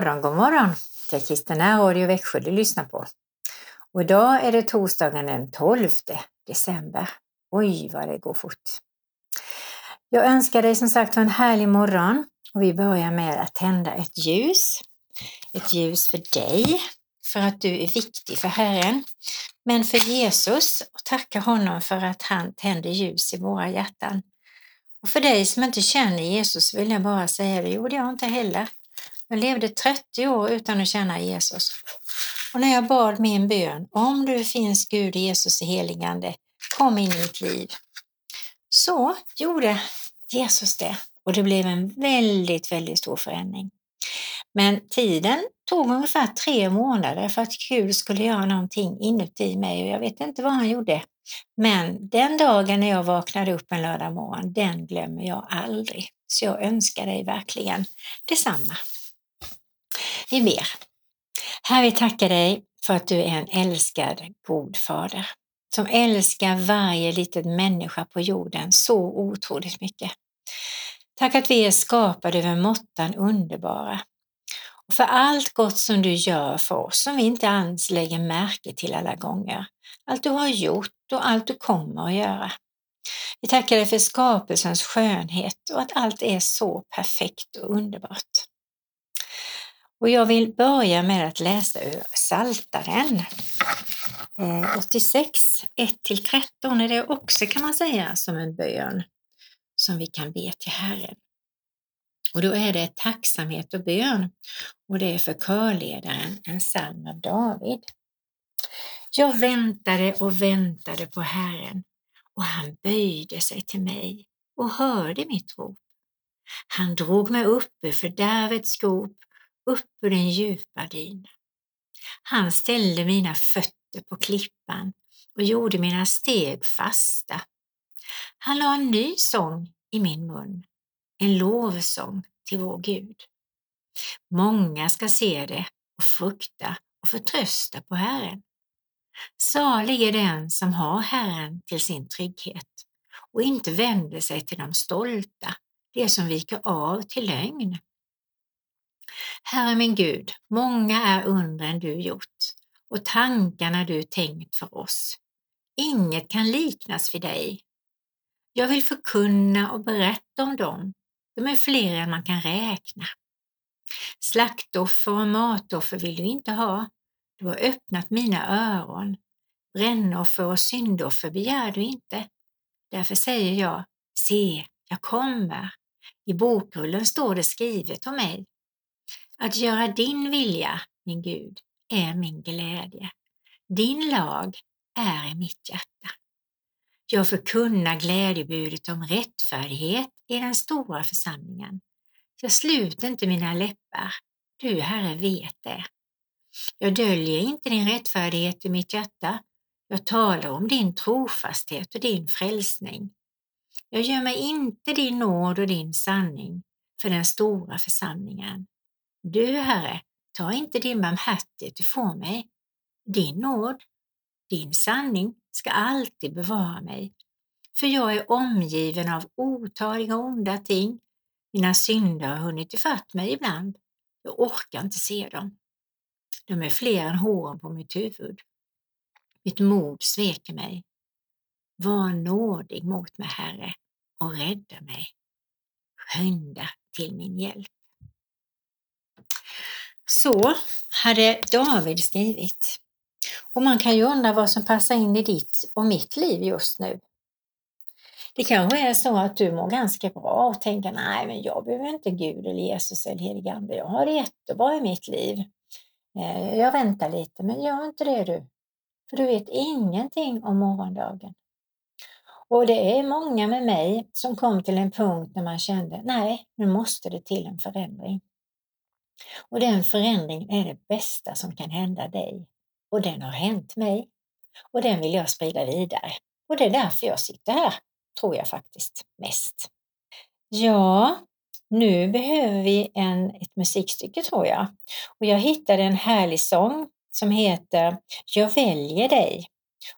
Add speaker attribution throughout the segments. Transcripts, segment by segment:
Speaker 1: God morgon, god morgon. Det är Kristina Radio Växjö du lyssnar på. Och idag är det torsdagen den 12 december. Oj, vad det går fort. Jag önskar dig som sagt en härlig morgon och vi börjar med att tända ett ljus. Ett ljus för dig, för att du är viktig för Herren, men för Jesus och tacka honom för att han tänder ljus i våra hjärtan. Och för dig som inte känner Jesus vill jag bara säga det gjorde jag inte heller. Jag levde 30 år utan att känna Jesus. Och när jag bad min bön, om du finns Gud Jesus i heligande, kom in i mitt liv. Så gjorde Jesus det och det blev en väldigt, väldigt stor förändring. Men tiden tog ungefär tre månader för att Gud skulle göra någonting inuti mig och jag vet inte vad han gjorde. Men den dagen när jag vaknade upp en lördag morgon, den glömmer jag aldrig. Så jag önskar dig verkligen detsamma. Vi ber. Herre, vi tackar dig för att du är en älskad god fader som älskar varje liten människa på jorden så otroligt mycket. Tack att vi är skapade över måttan underbara och för allt gott som du gör för oss som vi inte alls lägger märke till alla gånger. Allt du har gjort och allt du kommer att göra. Vi tackar dig för skapelsens skönhet och att allt är så perfekt och underbart. Och jag vill börja med att läsa ur Saltaren eh, 86, 1-13 är det också kan man säga som en bön som vi kan be till Herren. Och då är det tacksamhet och bön och det är för körledaren en psalm av David. Jag väntade och väntade på Herren och han böjde sig till mig och hörde mitt rop. Han drog mig upp ur fördärvets skop upp ur den djupa dyna. Han ställde mina fötter på klippan och gjorde mina steg fasta. Han la en ny sång i min mun, en lovsång till vår Gud. Många ska se det och frukta och förtrösta på Herren. Salig är den som har Herren till sin trygghet och inte vänder sig till de stolta, det som viker av till lögn. Herre min Gud, många är undren du gjort och tankarna du tänkt för oss. Inget kan liknas vid dig. Jag vill förkunna och berätta om dem. De är fler än man kan räkna. Slaktoffer och matoffer vill du inte ha. Du har öppnat mina öron. Brännoffer och syndoffer begär du inte. Därför säger jag, se, jag kommer. I bokrullen står det skrivet om mig. Att göra din vilja, min Gud, är min glädje. Din lag är i mitt hjärta. Jag förkunnar glädjebudet om rättfärdighet i den stora församlingen. Jag sluter inte mina läppar, du Herre vet det. Jag döljer inte din rättfärdighet i mitt hjärta. Jag talar om din trofasthet och din frälsning. Jag gömmer inte din nåd och din sanning för den stora församlingen. Du, Herre, ta inte din barmhärtighet ifrån mig. Din nåd, din sanning ska alltid bevara mig. För jag är omgiven av otaliga onda ting. Mina synder har hunnit ifatt mig ibland. Jag orkar inte se dem. De är fler än håren på mitt huvud. Mitt mod sveker mig. Var nådig mot mig, Herre, och rädda mig. Skynda till min hjälp. Så hade David skrivit. Och man kan ju undra vad som passar in i ditt och mitt liv just nu. Det kanske är så att du mår ganska bra och tänker nej, men jag behöver inte Gud eller Jesus eller heligande. Jag har det jättebra i mitt liv. Eh, jag väntar lite, men gör inte det du. För du vet ingenting om morgondagen. Och det är många med mig som kom till en punkt när man kände nej, nu måste det till en förändring. Och den förändringen är det bästa som kan hända dig. Och den har hänt mig. Och den vill jag sprida vidare. Och det är därför jag sitter här, tror jag faktiskt mest. Ja, nu behöver vi en, ett musikstycke tror jag. Och jag hittade en härlig sång som heter Jag väljer dig.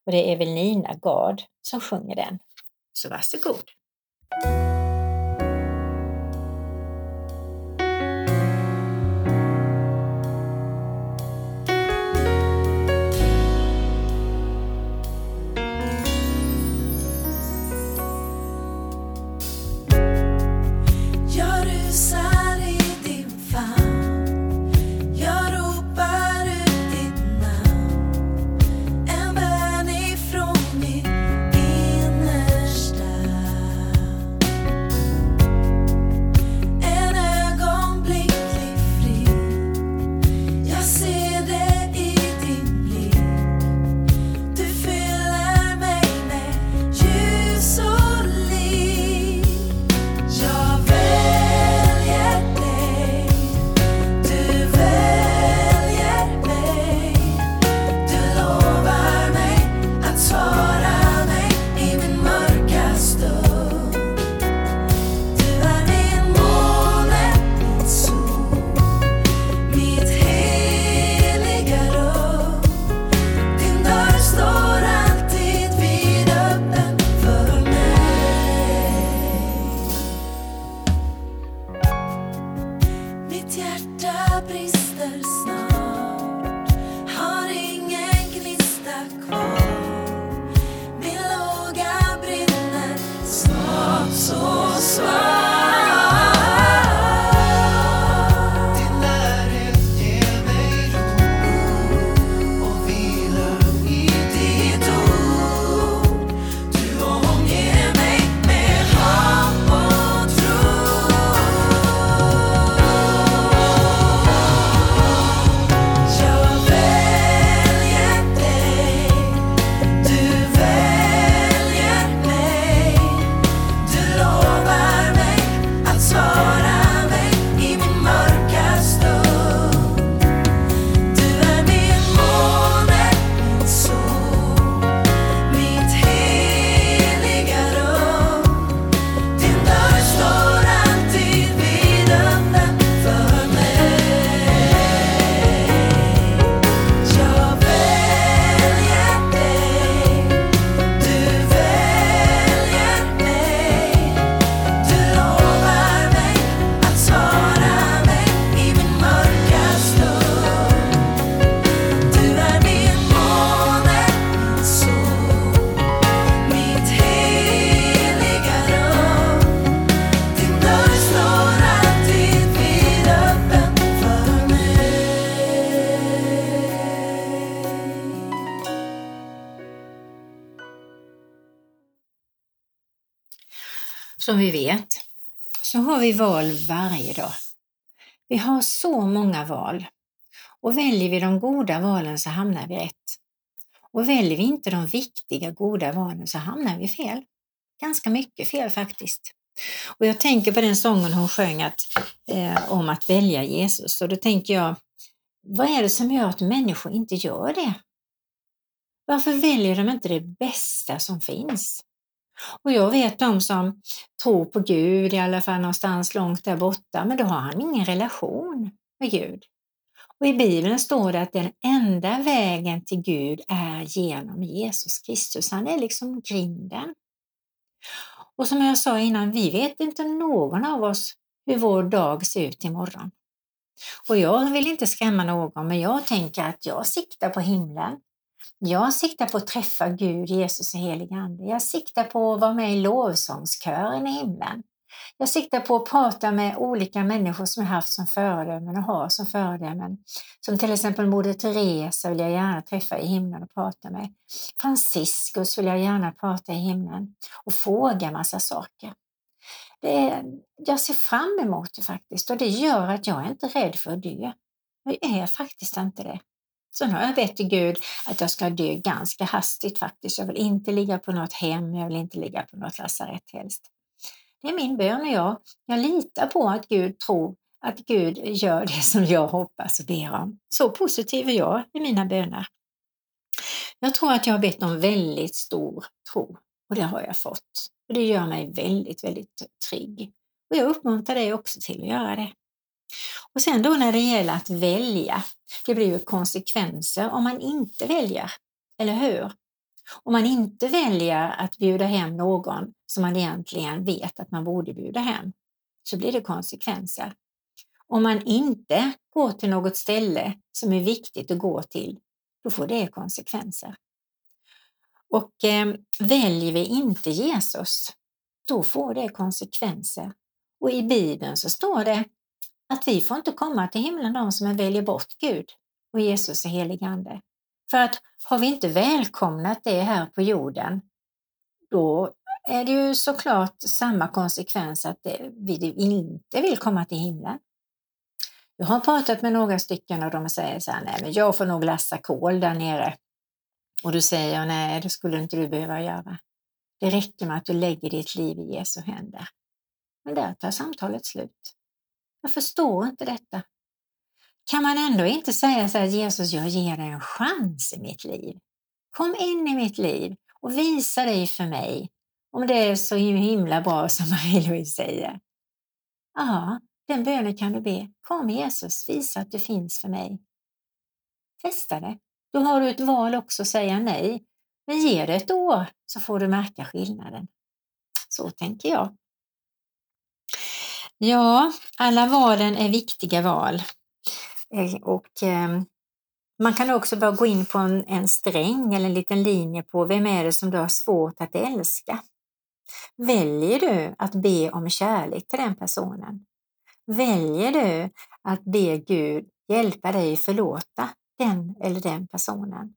Speaker 1: Och det är Evelina Gard som sjunger den. Så varsågod!
Speaker 2: There's snar
Speaker 1: Som vi vet så har vi val varje dag. Vi har så många val. Och väljer vi de goda valen så hamnar vi rätt. Och väljer vi inte de viktiga goda valen så hamnar vi fel. Ganska mycket fel faktiskt. Och jag tänker på den sången hon sjöng att, eh, om att välja Jesus och då tänker jag, vad är det som gör att människor inte gör det? Varför väljer de inte det bästa som finns? Och jag vet de som tror på Gud, i alla fall någonstans långt där borta, men då har han ingen relation med Gud. Och i Bibeln står det att den enda vägen till Gud är genom Jesus Kristus. Han är liksom grinden. Och som jag sa innan, vi vet inte någon av oss hur vår dag ser ut imorgon. Och jag vill inte skrämma någon, men jag tänker att jag siktar på himlen. Jag siktar på att träffa Gud, Jesus och helig Ande. Jag siktar på att vara med i lovsångskören i himlen. Jag siktar på att prata med olika människor som jag haft som föredömen och har som föredömen. Som till exempel Moder Teresa vill jag gärna träffa i himlen och prata med. Franciscus vill jag gärna prata i himlen och fråga massa saker. Det är, jag ser fram emot det faktiskt och det gör att jag är inte rädd för att dö. Jag är faktiskt inte det. Sen har jag bett till Gud att jag ska dö ganska hastigt faktiskt. Jag vill inte ligga på något hem, jag vill inte ligga på något lasarett helst. Det är min bön och jag, jag litar på att Gud tror att Gud gör det som jag hoppas och ber om. Så positiv är jag i mina böner. Jag tror att jag har bett om väldigt stor tro och det har jag fått. Och det gör mig väldigt, väldigt trygg. Och jag uppmuntrar dig också till att göra det. Och sen då när det gäller att välja, det blir ju konsekvenser om man inte väljer, eller hur? Om man inte väljer att bjuda hem någon som man egentligen vet att man borde bjuda hem, så blir det konsekvenser. Om man inte går till något ställe som är viktigt att gå till, då får det konsekvenser. Och eh, väljer vi inte Jesus, då får det konsekvenser. Och i Bibeln så står det att vi får inte komma till himlen de som väljer bort Gud och Jesus och helig Ande. För att har vi inte välkomnat det här på jorden, då är det ju såklart samma konsekvens att vi inte vill komma till himlen. Jag har pratat med några stycken och de säger så här, nej men jag får nog lassa kol där nere. Och då säger jag, nej det skulle inte du behöva göra. Det räcker med att du lägger ditt liv i Jesu händer. Men där tar samtalet slut. Jag förstår inte detta. Kan man ändå inte säga så här, Jesus, jag ger dig en chans i mitt liv. Kom in i mitt liv och visa dig för mig om det är så himla bra som Marie-Louise säger. Ja, den bönen kan du be. Kom Jesus, visa att du finns för mig. Testa det. Då har du ett val också att säga nej. Men ge det ett år så får du märka skillnaden. Så tänker jag. Ja, alla valen är viktiga val. Eh, och eh, man kan också bara gå in på en, en sträng eller en liten linje på vem är det som du har svårt att älska. Väljer du att be om kärlek till den personen? Väljer du att be Gud hjälpa dig förlåta den eller den personen?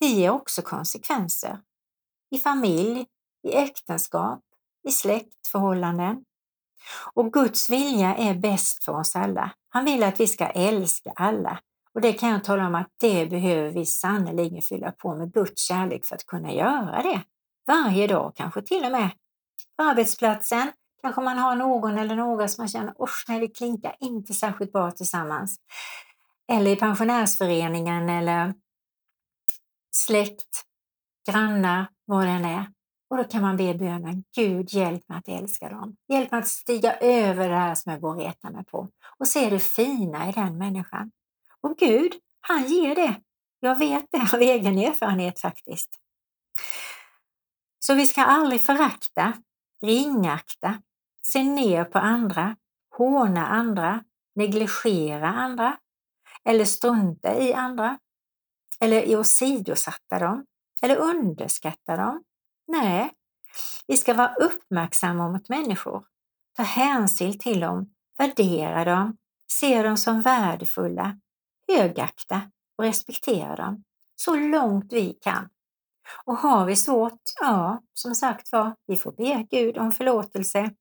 Speaker 1: Det ger också konsekvenser i familj, i äktenskap, i släktförhållanden. Och Guds vilja är bäst för oss alla. Han vill att vi ska älska alla. Och det kan jag tala om att det behöver vi sannerligen fylla på med Guds kärlek för att kunna göra det. Varje dag, kanske till och med på arbetsplatsen. Kanske man har någon eller några som man känner, usch nej, vi klinkar inte särskilt bra tillsammans. Eller i pensionärsföreningen eller släkt, grannar, vad det än är. Och då kan man be bönen, Gud hjälp mig att älska dem. Hjälp mig att stiga över det här som jag går och retar mig på och se det fina i den människan. Och Gud, han ger det. Jag vet det av egen erfarenhet faktiskt. Så vi ska aldrig förakta, ringakta, se ner på andra, håna andra, negligera andra eller strunta i andra eller åsidosätta dem eller underskatta dem. Nej, vi ska vara uppmärksamma mot människor, ta hänsyn till dem, värdera dem, se dem som värdefulla, högakta och respektera dem så långt vi kan. Och har vi svårt, ja, som sagt var, vi får be Gud om förlåtelse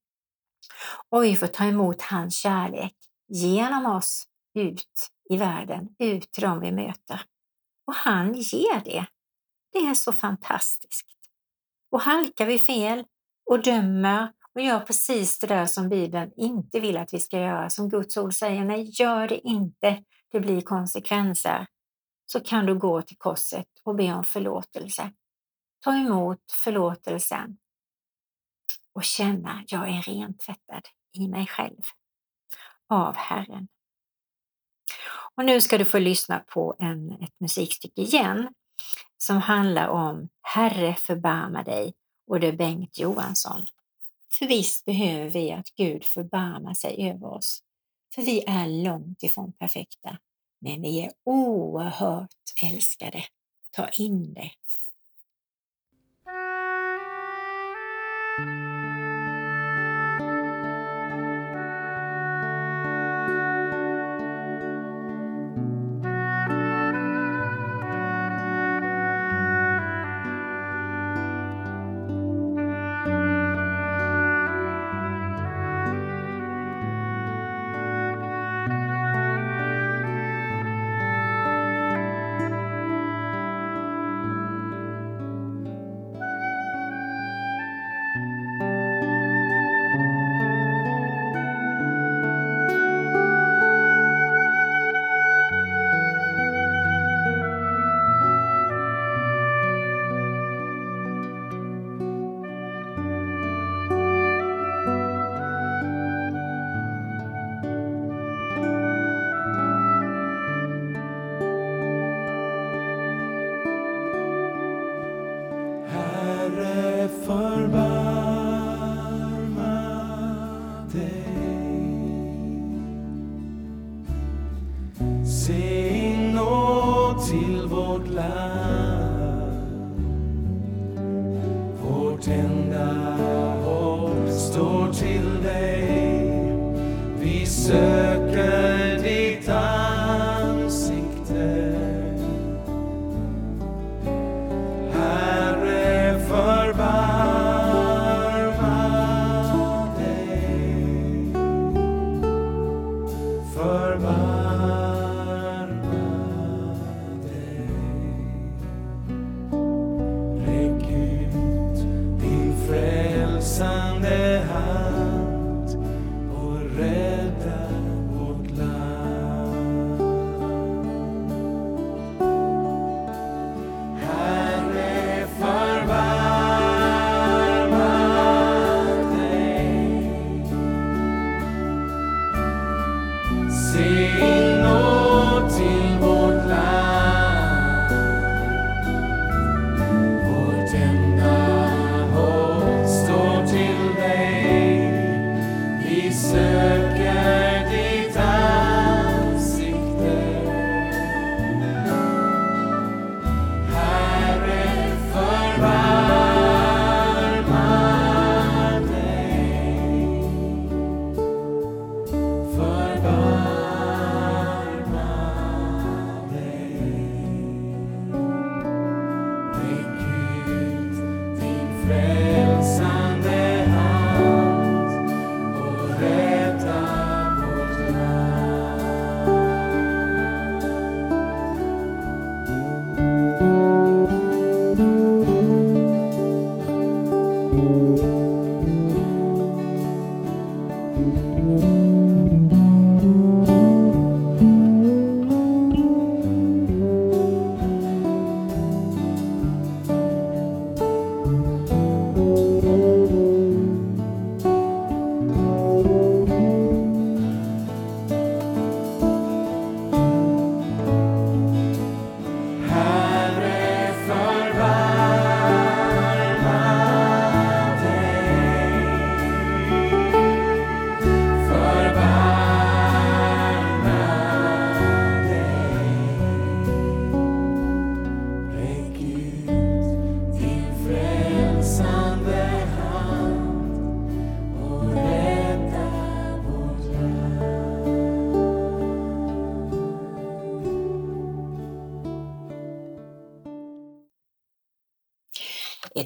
Speaker 1: och vi får ta emot hans kärlek genom oss ut i världen, ut till dem vi möter. Och han ger det. Det är så fantastiskt. Och halkar vi fel och dömer och gör precis det där som Bibeln inte vill att vi ska göra, som Guds ord säger, nej, gör det inte, det blir konsekvenser, så kan du gå till korset och be om förlåtelse. Ta emot förlåtelsen och känna, jag är rent tvättad i mig själv av Herren. Och nu ska du få lyssna på en, ett musikstycke igen som handlar om Herre förbarma dig och det är Bengt Johansson. För visst behöver vi att Gud förbarmar sig över oss. För vi är långt ifrån perfekta, men vi är oerhört älskade. Ta in det.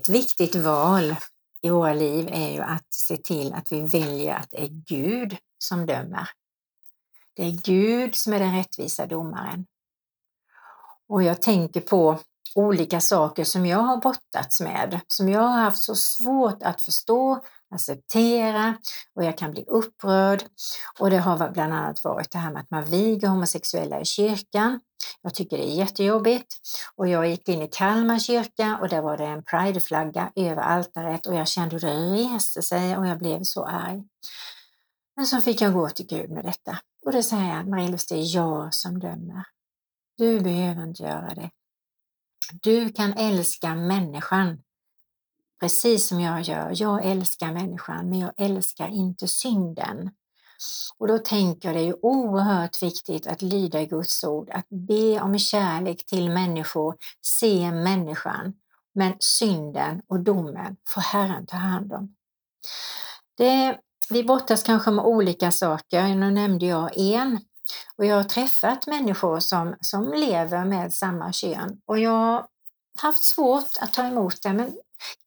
Speaker 1: Ett viktigt val i våra liv är ju att se till att vi väljer att det är Gud som dömer. Det är Gud som är den rättvisa domaren. Och jag tänker på olika saker som jag har brottats med, som jag har haft så svårt att förstå, acceptera och jag kan bli upprörd. Och det har bland annat varit det här med att man viger homosexuella i kyrkan. Jag tycker det är jättejobbigt. Och jag gick in i Kalmar kyrka och där var det en prideflagga över altaret och jag kände hur det reste sig och jag blev så arg. Men så fick jag gå till Gud med detta. Och då säger han, Marie-Louise, det är jag som dömer. Du behöver inte göra det. Du kan älska människan precis som jag gör. Jag älskar människan, men jag älskar inte synden. Och då tänker jag det är oerhört viktigt att lyda Guds ord, att be om kärlek till människor, se människan, men synden och domen får Herren ta hand om. Det, vi brottas kanske med olika saker, nu nämnde jag en. Och jag har träffat människor som, som lever med samma kön och jag har haft svårt att ta emot det, men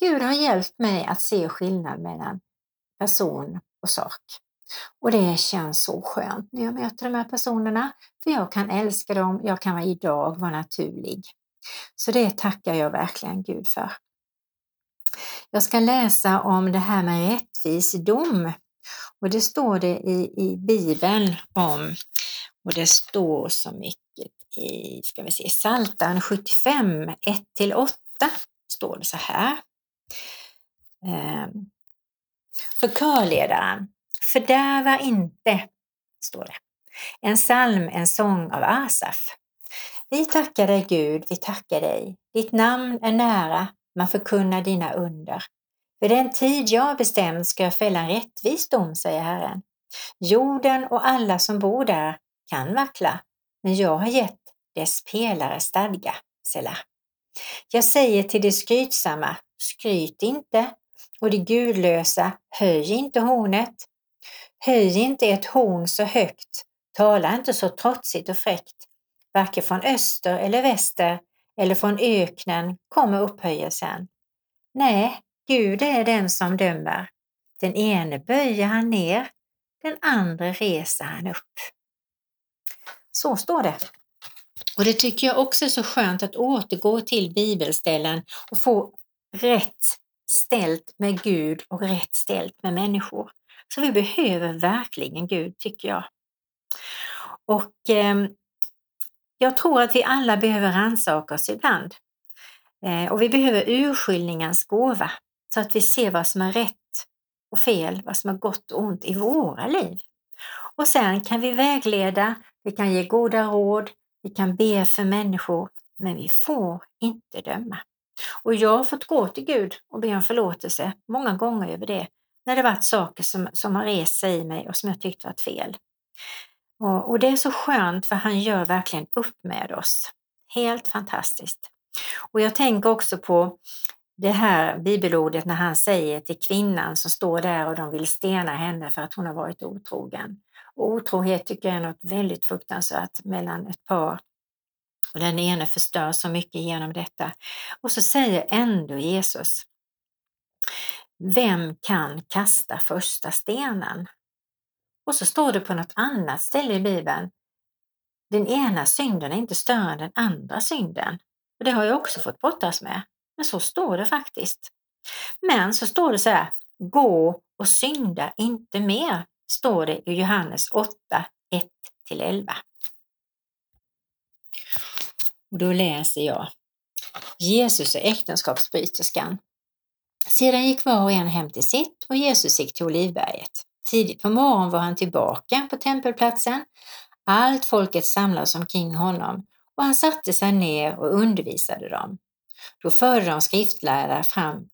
Speaker 1: Gud har hjälpt mig att se skillnad mellan person och sak. Och det känns så skönt när jag möter de här personerna, för jag kan älska dem, jag kan idag vara naturlig. Så det tackar jag verkligen Gud för. Jag ska läsa om det här med rättvis dom. Och det står det i, i Bibeln om, och det står så mycket i, ska vi se, Psaltaren 75, 1-8 står det så här. Ehm, För körledaren, fördärva inte, står det. En psalm, en sång av Asaf. Vi tackar dig Gud, vi tackar dig. Ditt namn är nära, man förkunnar dina under. Vid den tid jag har bestämt ska jag fälla en rättvis dom, säger Herren. Jorden och alla som bor där kan vackla, men jag har gett dess pelare stadga, Selah. Jag säger till de skrytsamma, skryt inte, och de gudlösa, höj inte hornet. Höj inte ett horn så högt, tala inte så trotsigt och fräckt. Varken från öster eller väster eller från öknen kommer upphöjelsen. Nej, Gud är den som dömer. Den ene böjer han ner, den andra reser han upp. Så står det. Och det tycker jag också är så skönt att återgå till bibelställen och få rätt ställt med Gud och rätt ställt med människor. Så vi behöver verkligen Gud, tycker jag. Och eh, jag tror att vi alla behöver rannsaka oss ibland. Eh, och vi behöver urskiljningens gåva så att vi ser vad som är rätt och fel, vad som är gott och ont i våra liv. Och sen kan vi vägleda, vi kan ge goda råd, vi kan be för människor, men vi får inte döma. Och jag har fått gå till Gud och be om förlåtelse många gånger över det, när det varit saker som, som har rest sig i mig och som jag tyckt varit fel. Och, och det är så skönt för han gör verkligen upp med oss. Helt fantastiskt. Och jag tänker också på det här bibelordet när han säger till kvinnan som står där och de vill stena henne för att hon har varit otrogen. Och otrohet tycker jag är något väldigt fruktansvärt mellan ett par. Och den ene förstör så mycket genom detta. Och så säger ändå Jesus, vem kan kasta första stenen? Och så står det på något annat ställe i Bibeln, den ena synden är inte större än den andra synden. Och det har jag också fått brottas med. Men så står det faktiskt. Men så står det så här, gå och synda inte mer, står det i Johannes 8, 1-11. Och då läser jag. Jesus är äktenskapsbryterskan. Sedan gick var och en hem till sitt och Jesus gick till Olivberget. Tidigt på morgonen var han tillbaka på tempelplatsen. Allt folket samlades omkring honom och han satte sig ner och undervisade dem. Då förde de skriftlärda fram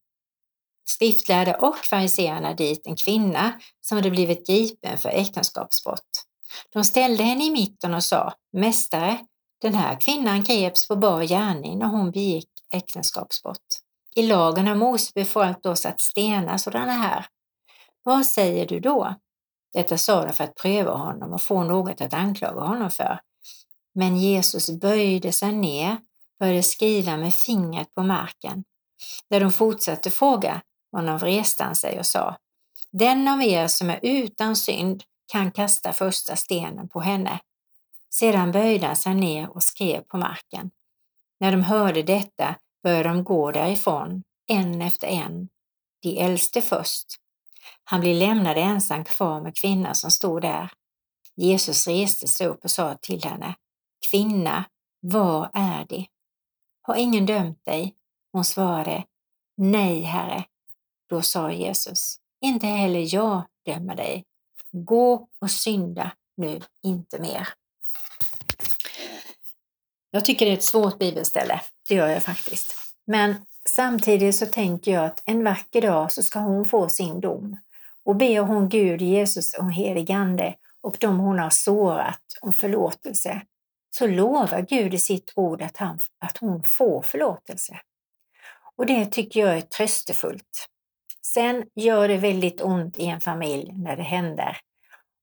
Speaker 1: skriftlärda och fariseerna dit en kvinna som hade blivit gripen för äktenskapsbrott. De ställde henne i mitten och sa, Mästare, den här kvinnan greps på bar gärning när hon begick äktenskapsbrott. I lagen har Mose befallt oss att stena sådana här. Vad säger du då? Detta sa de för att pröva honom och få något att anklaga honom för. Men Jesus böjde sig ner, började skriva med fingret på marken. När de fortsatte fråga honom reste han sig och sa Den av er som är utan synd kan kasta första stenen på henne. Sedan böjde han sig ner och skrev på marken. När de hörde detta började de gå därifrån, en efter en, de äldste först. Han blev lämnad ensam kvar med kvinnan som stod där. Jesus reste sig upp och sa till henne, Kvinna, var är de? Har ingen dömt dig? Hon svarade, Nej, Herre. Då sa Jesus, inte heller jag dömer dig. Gå och synda nu inte mer. Jag tycker det är ett svårt bibelställe, det gör jag faktiskt. Men samtidigt så tänker jag att en vacker dag så ska hon få sin dom. Och ber hon Gud, Jesus och heligande och de hon har sårat om förlåtelse, så lovar Gud i sitt ord att, han, att hon får förlåtelse. Och det tycker jag är tröstefullt. Sen gör det väldigt ont i en familj när det händer.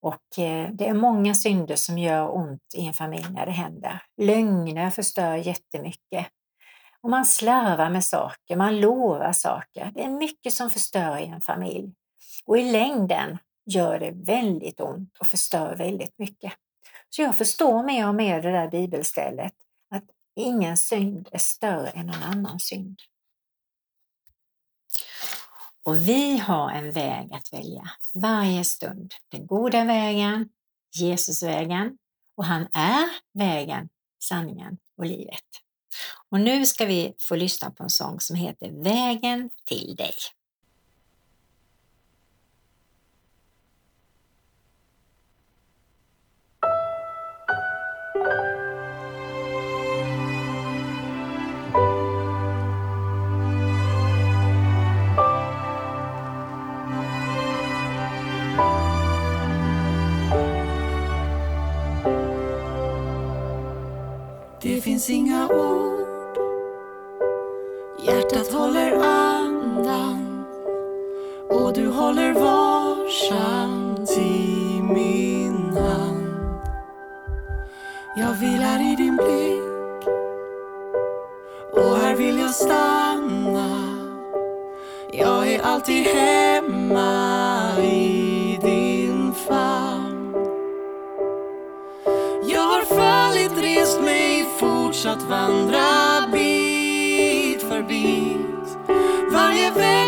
Speaker 1: Och eh, det är många synder som gör ont i en familj när det händer. Lögner förstör jättemycket. Och man slarvar med saker, man lovar saker. Det är mycket som förstör i en familj. Och i längden gör det väldigt ont och förstör väldigt mycket. Så jag förstår mer och mer det där bibelstället, att ingen synd är större än en annan synd. Och vi har en väg att välja varje stund. Den goda vägen, Jesusvägen och han är vägen, sanningen och livet. Och nu ska vi få lyssna på en sång som heter Vägen till dig.
Speaker 2: Det finns inga ord. Hjärtat håller andan. Och du håller varsamt i min hand. Jag vilar i din blick. Och här vill jag stanna. Jag är alltid hemma i fortsatt vandra bit för bit. Varje
Speaker 1: väg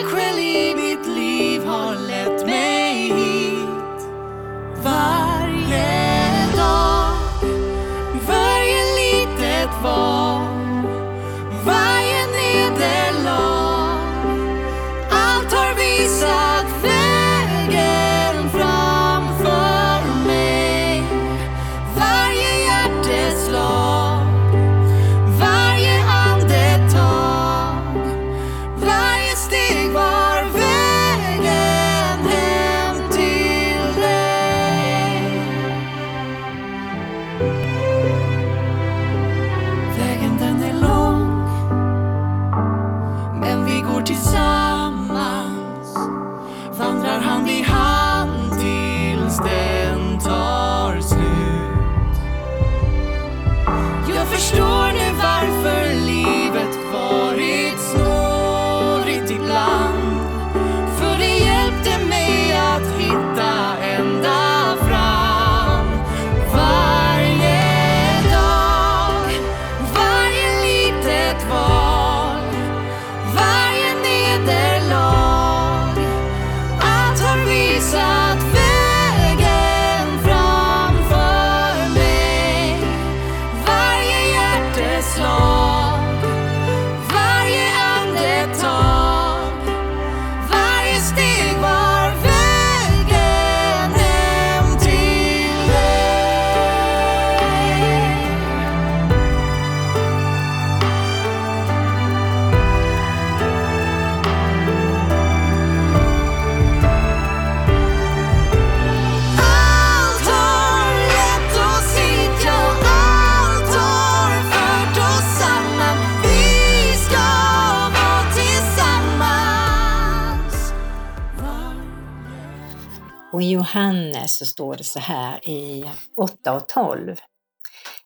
Speaker 1: så står det så här i 8 och 12.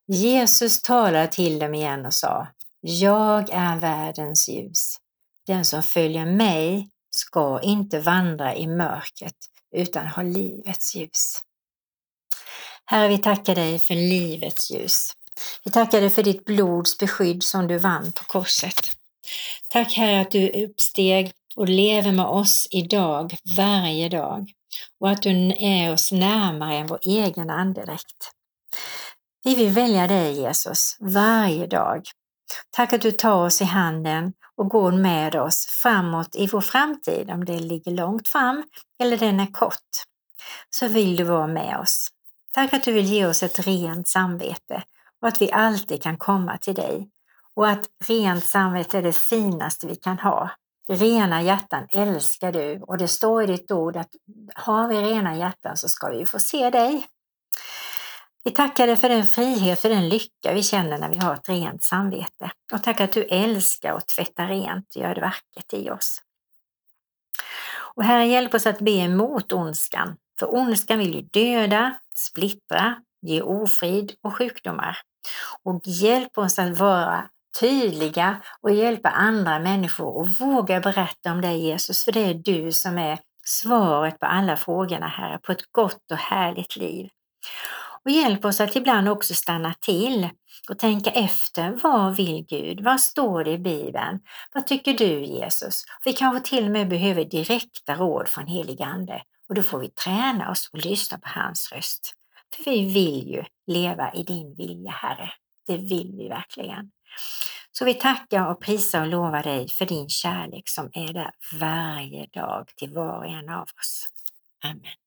Speaker 1: Jesus talade till dem igen och sa, Jag är världens ljus. Den som följer mig ska inte vandra i mörkret utan ha livets ljus. Herre, vi tackar dig för livets ljus. Vi tackar dig för ditt blods beskydd som du vann på korset. Tack Herre att du uppsteg och lever med oss idag, varje dag och att du är oss närmare än vår egen andedräkt. Vi vill välja dig Jesus varje dag. Tack att du tar oss i handen och går med oss framåt i vår framtid, om det ligger långt fram eller den är kort. Så vill du vara med oss. Tack att du vill ge oss ett rent samvete och att vi alltid kan komma till dig. Och att rent samvete är det finaste vi kan ha. Rena hjärtan älskar du och det står i ditt ord att har vi rena hjärtan så ska vi få se dig. Vi tackar dig för den frihet, för den lycka vi känner när vi har ett rent samvete. Och tack att du älskar och tvättar rent och gör det vackert i oss. Och Herre, hjälp oss att be emot ondskan. För ondskan vill ju döda, splittra, ge ofrid och sjukdomar. Och hjälp oss att vara tydliga och hjälpa andra människor och våga berätta om dig Jesus, för det är du som är svaret på alla frågorna här på ett gott och härligt liv. Och hjälp oss att ibland också stanna till och tänka efter. Vad vill Gud? Vad står det i Bibeln? Vad tycker du Jesus? Vi kanske till och med behöver direkta råd från helig Ande och då får vi träna oss och lyssna på hans röst. För vi vill ju leva i din vilja, Herre. Det vill vi verkligen. Så vi tackar och prisar och lovar dig för din kärlek som är där varje dag till var och en av oss. Amen.